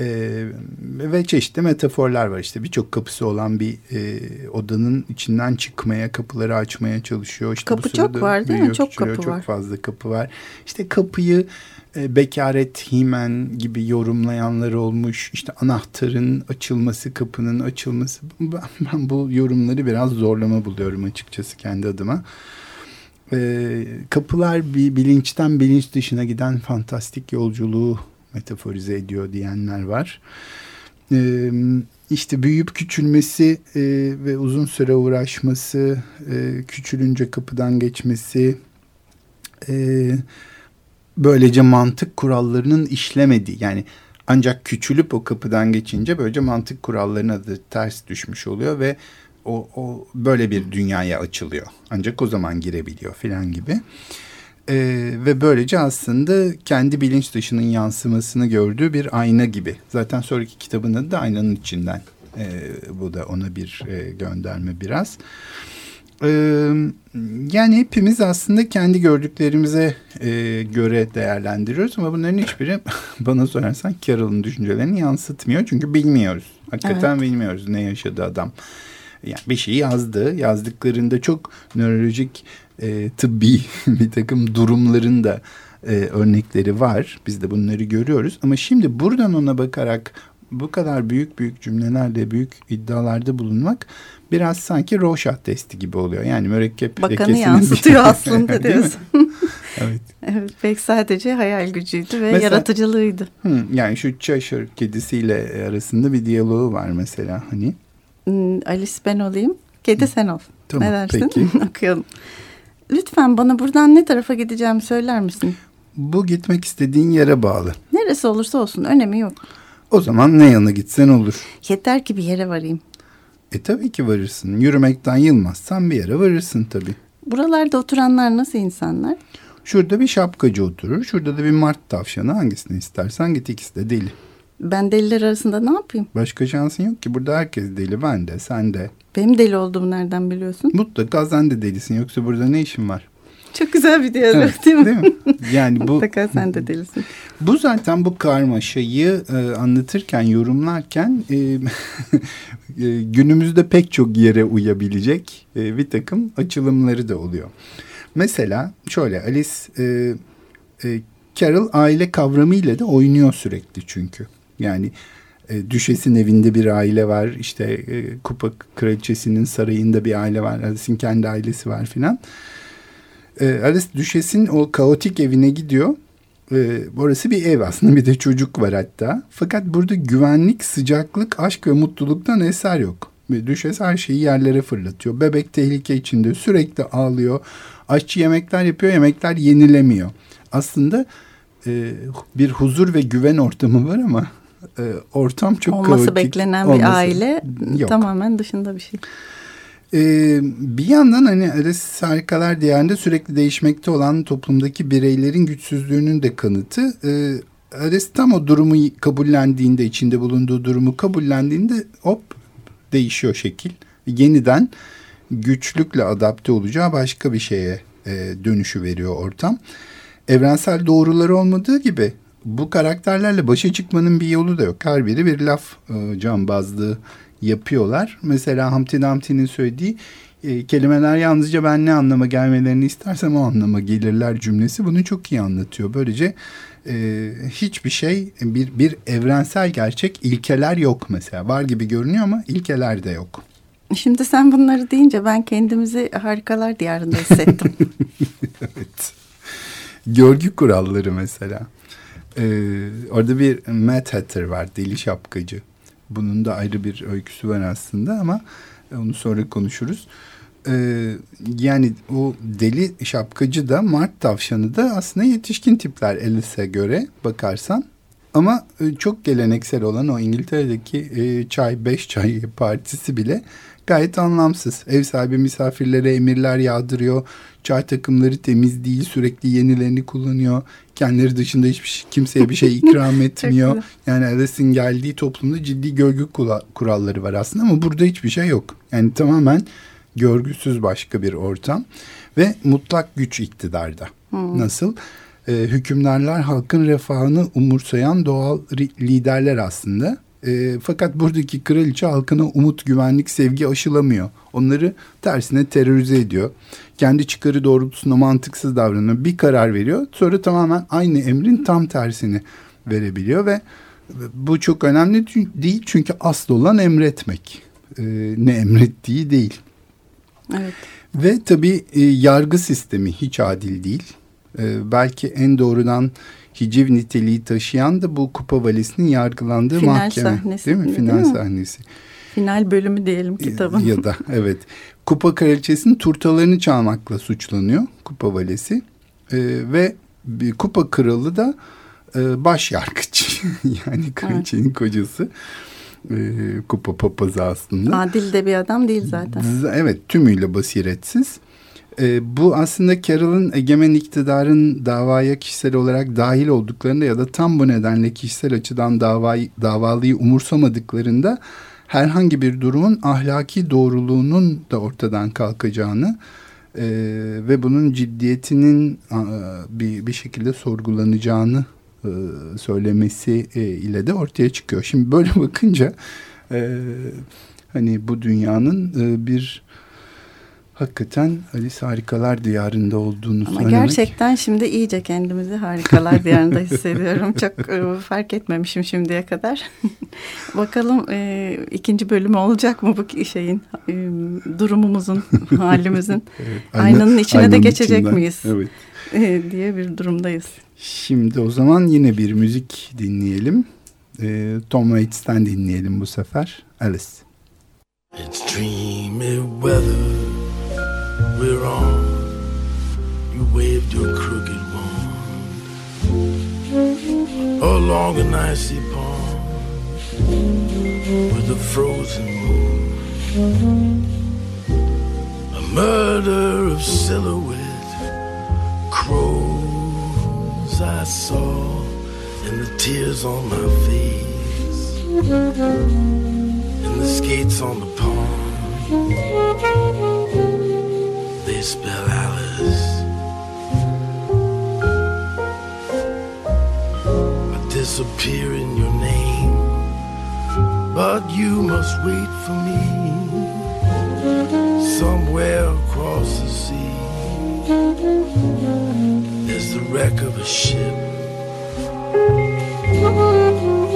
Speaker 1: Ee, ve çeşitli metaforlar var işte birçok kapısı olan bir e, odanın içinden çıkmaya kapıları açmaya çalışıyor. İşte
Speaker 2: kapı çok var değil mi? Çok kapı
Speaker 1: çok
Speaker 2: var.
Speaker 1: Çok fazla kapı var. İşte kapıyı e, bekaret himen gibi yorumlayanlar olmuş. İşte anahtarın açılması, kapının açılması. Ben, ben bu yorumları biraz zorlama buluyorum açıkçası kendi adıma. E, kapılar bir bilinçten bilinç dışına giden fantastik yolculuğu metaforize ediyor diyenler var. Ee, işte büyüyüp küçülmesi e, ve uzun süre uğraşması, e, küçülünce kapıdan geçmesi, e, böylece mantık kurallarının işlemediği yani ancak küçülüp o kapıdan geçince böylece mantık kurallarına da ters düşmüş oluyor ve o, o böyle bir dünyaya açılıyor. Ancak o zaman girebiliyor filan gibi. Ee, ve böylece aslında kendi bilinç dışının yansımasını gördüğü bir ayna gibi. Zaten sonraki kitabın adı da aynanın içinden. Ee, bu da ona bir e, gönderme biraz. Ee, yani hepimiz aslında kendi gördüklerimize e, göre değerlendiriyoruz ama bunların hiçbiri [laughs] bana sorarsan Carol'ın düşüncelerini yansıtmıyor. Çünkü bilmiyoruz. Hakikaten evet. bilmiyoruz ne yaşadı adam. Yani bir şey yazdı. Yazdıklarında çok nörolojik e, tıbbi [laughs] bir takım durumların da e, örnekleri var. Biz de bunları görüyoruz. Ama şimdi buradan ona bakarak bu kadar büyük büyük cümlelerle büyük iddialarda bulunmak biraz sanki Rorschach testi gibi oluyor. Yani mürekkep
Speaker 2: Bakanı yansıtıyor bir... aslında [laughs] diyorsun. [laughs]
Speaker 1: evet.
Speaker 2: evet. Belki sadece hayal gücüydü ve mesela, yaratıcılığıydı.
Speaker 1: Hı, yani şu Cheshire kedisiyle arasında bir diyaloğu var mesela hani.
Speaker 2: Hmm, Alice ben olayım, kedi sen ol.
Speaker 1: Tamam,
Speaker 2: ne dersin?
Speaker 1: Peki.
Speaker 2: Okuyalım. Lütfen bana buradan ne tarafa gideceğimi söyler misin?
Speaker 1: Bu gitmek istediğin yere bağlı.
Speaker 2: Neresi olursa olsun önemi yok.
Speaker 1: O zaman ne yana gitsen olur.
Speaker 2: Yeter ki bir yere varayım.
Speaker 1: E tabii ki varırsın. Yürümekten yılmazsan bir yere varırsın tabii.
Speaker 2: Buralarda oturanlar nasıl insanlar?
Speaker 1: Şurada bir şapkacı oturur. Şurada da bir mart tavşanı. Hangisini istersen git ikisi de deli.
Speaker 2: Ben deliler arasında ne yapayım?
Speaker 1: Başka şansın yok ki. Burada herkes deli. Ben de, sen de.
Speaker 2: Benim deli olduğumu nereden biliyorsun?
Speaker 1: Mutlaka sen de delisin. Yoksa burada ne işin var?
Speaker 2: Çok güzel bir diyalog evet, değil mi?
Speaker 1: Değil mi? Yani bu
Speaker 2: Mutlaka sen de delisin. [laughs]
Speaker 1: Bu zaten bu karmaşayı e, anlatırken, yorumlarken e, [laughs] e, günümüzde pek çok yere uyabilecek e, bir takım açılımları da oluyor. Mesela şöyle Alice e, e, Carol aile kavramıyla da oynuyor sürekli çünkü. Yani e, Düşes'in evinde bir aile var. İşte e, Kupa Kraliçesi'nin sarayında bir aile var. Alice'in kendi ailesi var filan. E, Alice Düşes'in o kaotik evine gidiyor. E, orası bir ev aslında bir de çocuk var hatta. Fakat burada güvenlik, sıcaklık, aşk ve mutluluktan eser yok. Düşes her şeyi yerlere fırlatıyor. Bebek tehlike içinde sürekli ağlıyor. Aşçı yemekler yapıyor, yemekler yenilemiyor. Aslında e, bir huzur ve güven ortamı var ama e, ortam çok
Speaker 2: Olması
Speaker 1: kaotik.
Speaker 2: beklenen
Speaker 1: Olması,
Speaker 2: bir aile
Speaker 1: yok.
Speaker 2: tamamen dışında bir şey.
Speaker 1: Ee, bir yandan hani Alice Harikalar Diyarı'nda sürekli değişmekte olan toplumdaki bireylerin güçsüzlüğünün de kanıtı. Ee, Alice tam o durumu kabullendiğinde, içinde bulunduğu durumu kabullendiğinde hop değişiyor şekil. Yeniden güçlükle adapte olacağı başka bir şeye e, dönüşü veriyor ortam. Evrensel doğruları olmadığı gibi bu karakterlerle başa çıkmanın bir yolu da yok. Her biri bir laf e, cambazlığı yapıyorlar. Mesela Humpty Dumpty'nin söylediği e, kelimeler yalnızca ben ne anlama gelmelerini istersem o anlama gelirler cümlesi bunu çok iyi anlatıyor. Böylece e, hiçbir şey bir, bir evrensel gerçek ilkeler yok mesela. Var gibi görünüyor ama ilkeler de yok.
Speaker 2: Şimdi sen bunları deyince ben kendimizi harikalar diyarında hissettim. [laughs]
Speaker 1: evet. Görgü kuralları mesela. Ee, orada bir Mad Hatter var, deli şapkacı. Bunun da ayrı bir öyküsü var aslında ama onu sonra konuşuruz. e, yani o deli şapkacı da Mart tavşanı da aslında yetişkin tipler Alice'e göre bakarsan. Ama e, çok geleneksel olan o İngiltere'deki e, çay beş çay partisi bile gayet anlamsız. Ev sahibi misafirlere emirler yağdırıyor. Çay takımları temiz değil sürekli yenilerini kullanıyor. Kendileri dışında hiçbir şey, kimseye bir şey ikram [laughs] etmiyor. yani Alice'in geldiği toplumda ciddi görgü kuralları var aslında ama burada hiçbir şey yok. Yani tamamen görgüsüz başka bir ortam ve mutlak güç iktidarda. Hmm. Nasıl? Ee, hükümdarlar halkın refahını umursayan doğal liderler aslında. E, fakat buradaki kraliçe halkına umut, güvenlik, sevgi aşılamıyor. Onları tersine terörize ediyor. Kendi çıkarı doğrultusunda mantıksız davranıyor. Bir karar veriyor. Sonra tamamen aynı emrin tam tersini verebiliyor ve bu çok önemli değil çünkü asıl olan emretmek. E, ne emrettiği değil.
Speaker 2: Evet.
Speaker 1: Ve tabii e, yargı sistemi hiç adil değil. E, belki en doğrudan hiciv niteliği taşıyan da bu Kupa Valisi'nin yargılandığı
Speaker 2: Final
Speaker 1: mahkeme.
Speaker 2: Sahnesi,
Speaker 1: değil mi? Final değil mi? sahnesi.
Speaker 2: Final bölümü diyelim kitabın.
Speaker 1: Ya da evet. Kupa Kraliçesi'nin turtalarını çalmakla suçlanıyor Kupa Valisi. Ee, ve Kupa Kralı da e, baş yargıç. [laughs] yani kraliçenin evet. kocası. E, kupa papazı aslında.
Speaker 2: Adil de bir adam değil zaten.
Speaker 1: Evet tümüyle basiretsiz. E, bu aslında Carroll'ın egemen iktidarın davaya kişisel olarak dahil olduklarında ya da tam bu nedenle kişisel açıdan davayı, davalıyı umursamadıklarında herhangi bir durumun ahlaki doğruluğunun da ortadan kalkacağını e, ve bunun ciddiyetinin e, bir, bir şekilde sorgulanacağını e, söylemesi e, ile de ortaya çıkıyor. Şimdi böyle [laughs] bakınca e, hani bu dünyanın e, bir hakikaten Alice Harikalar Diyarı'nda olduğunu
Speaker 2: Ama
Speaker 1: söylemek.
Speaker 2: gerçekten şimdi iyice kendimizi Harikalar Diyarı'nda hissediyorum. Çok e, fark etmemişim şimdiye kadar. [laughs] Bakalım e, ikinci bölümü olacak mı bu şeyin e, durumumuzun, [laughs] halimizin. evet, aynanın içine aynanın de geçecek içinden. miyiz? Evet. E, diye bir durumdayız.
Speaker 1: Şimdi o zaman yine bir müzik dinleyelim. E, Tom Waits'ten dinleyelim bu sefer. Alice. It's dreamy weather we're on. You waved your crooked wand along an icy pond with a frozen moon. A murder of silhouette crows I saw and the tears on my face and the skates on the pond spell Alice. I disappear in your name, but you must wait for me somewhere across the sea. There's the wreck of a ship.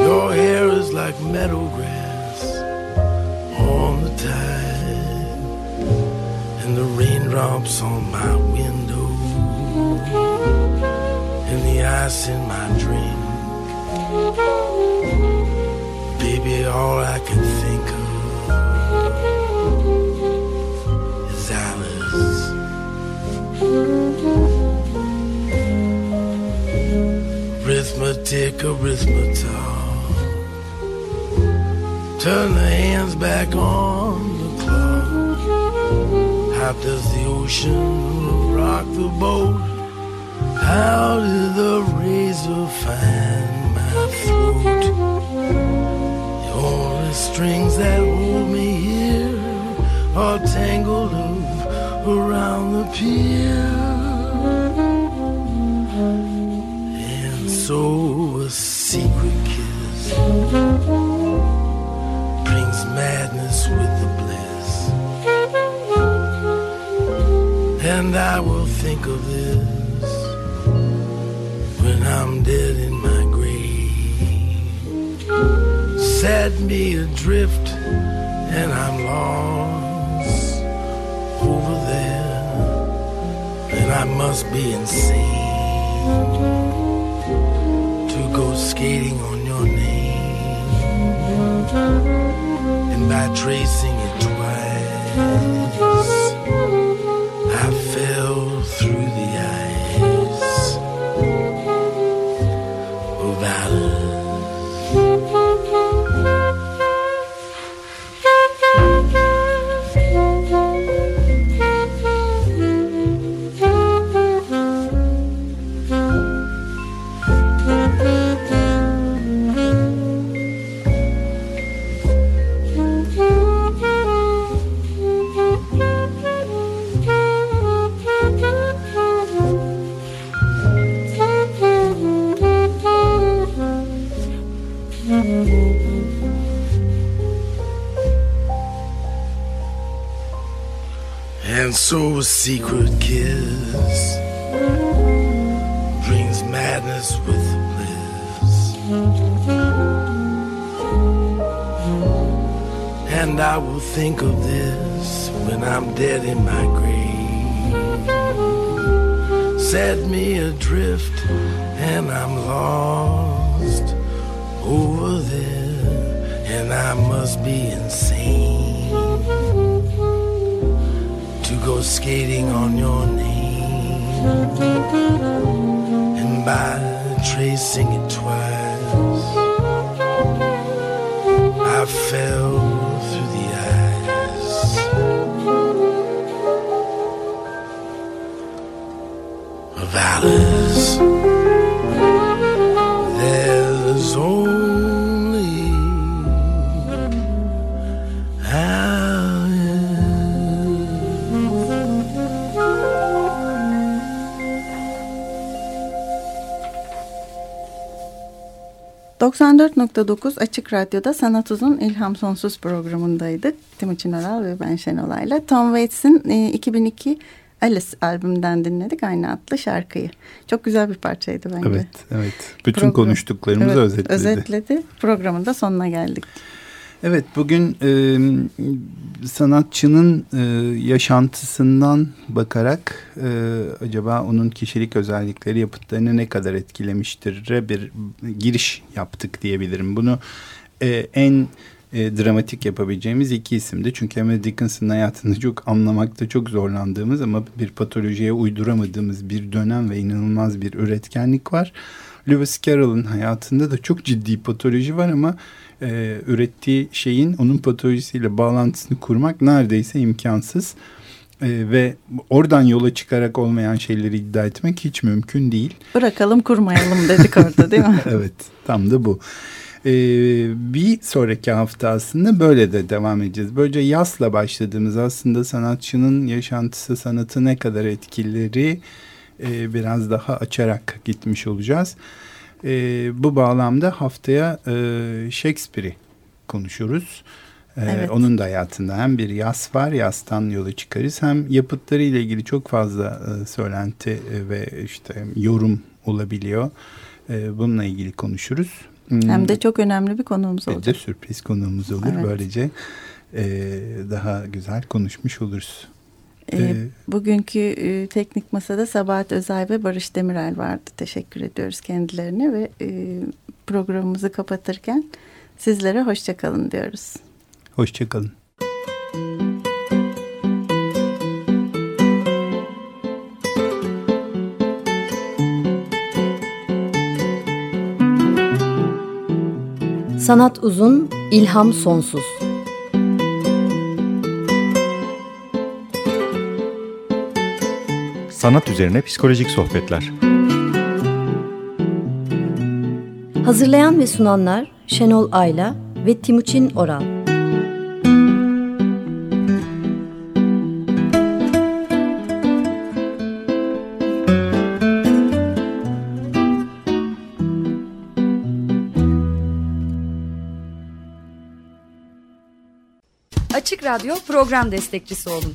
Speaker 1: Your hair is like meadow the raindrops on my window and the ice in my drink. Baby, all I can think of is Alice. Arithmetic, arithmetic. Turn the hands back on how does the ocean rock the boat? How did the razor find my throat? The only strings that hold me here are tangled up around the pier. And so a secret kiss And I will think of this when I'm dead in my grave. Set me adrift and I'm lost over there. And I must be insane to go skating on your name. And by tracing it twice
Speaker 4: skating on your name and by tracing it twice. I fell through the of Alice.
Speaker 2: 94.9 Açık Radyo'da Sanat Uzun İlham Sonsuz programındaydık. Timuçin Oral ve ben Şenolay'la. Tom Waits'in e, 2002 Alice albümünden dinledik aynı adlı şarkıyı. Çok güzel bir parçaydı bence.
Speaker 1: Evet, evet. Bütün
Speaker 2: Program-
Speaker 1: konuştuklarımızı
Speaker 2: Evet,
Speaker 1: özetledi.
Speaker 2: Özetledi. Programın da sonuna geldik.
Speaker 1: Evet, bugün e, sanatçının e, yaşantısından bakarak e, acaba onun kişilik özellikleri yapıtlarını ne kadar etkilemiştir bir giriş yaptık diyebilirim. Bunu e, en e, dramatik yapabileceğimiz iki isimdi. Çünkü Emily Dickinson'ın hayatını çok anlamakta çok zorlandığımız ama bir patolojiye uyduramadığımız bir dönem ve inanılmaz bir üretkenlik var. Lewis Carroll'ın hayatında da çok ciddi patoloji var ama e, ürettiği şeyin onun patolojisiyle bağlantısını kurmak neredeyse imkansız. E, ve oradan yola çıkarak olmayan şeyleri iddia etmek hiç mümkün değil.
Speaker 2: Bırakalım kurmayalım dedik orada değil mi? [laughs]
Speaker 1: evet tam da bu. Ee, bir sonraki hafta aslında böyle de devam edeceğiz. Böylece yasla başladığımız aslında sanatçının yaşantısı, sanatı ne kadar etkileri e, biraz daha açarak gitmiş olacağız. E, bu bağlamda haftaya e, Shakespeare'i konuşuruz. E,
Speaker 2: Evet.
Speaker 1: Onun da hayatında hem bir yas var, yastan yola çıkarız. Hem yapıtları ile ilgili çok fazla e, söylenti e, ve işte yorum olabiliyor. E, bununla ilgili konuşuruz.
Speaker 2: Hem de çok önemli bir konuğumuz
Speaker 1: de
Speaker 2: olacak.
Speaker 1: sürpriz konuğumuz olur.
Speaker 2: Evet.
Speaker 1: Böylece e, daha güzel konuşmuş oluruz.
Speaker 2: Ee,
Speaker 1: Ee,
Speaker 2: bugünkü e, teknik masada Sabahat Özay ve Barış Demirel vardı. Teşekkür ediyoruz kendilerine ve e, programımızı kapatırken sizlere hoşçakalın diyoruz.
Speaker 1: Hoşçakalın.
Speaker 5: Sanat uzun, ilham sonsuz.
Speaker 6: Sanat üzerine psikolojik sohbetler.
Speaker 5: Hazırlayan ve sunanlar Şenol Ayla ve Timuçin Oral.
Speaker 3: Açık Radyo program destekçisi olun.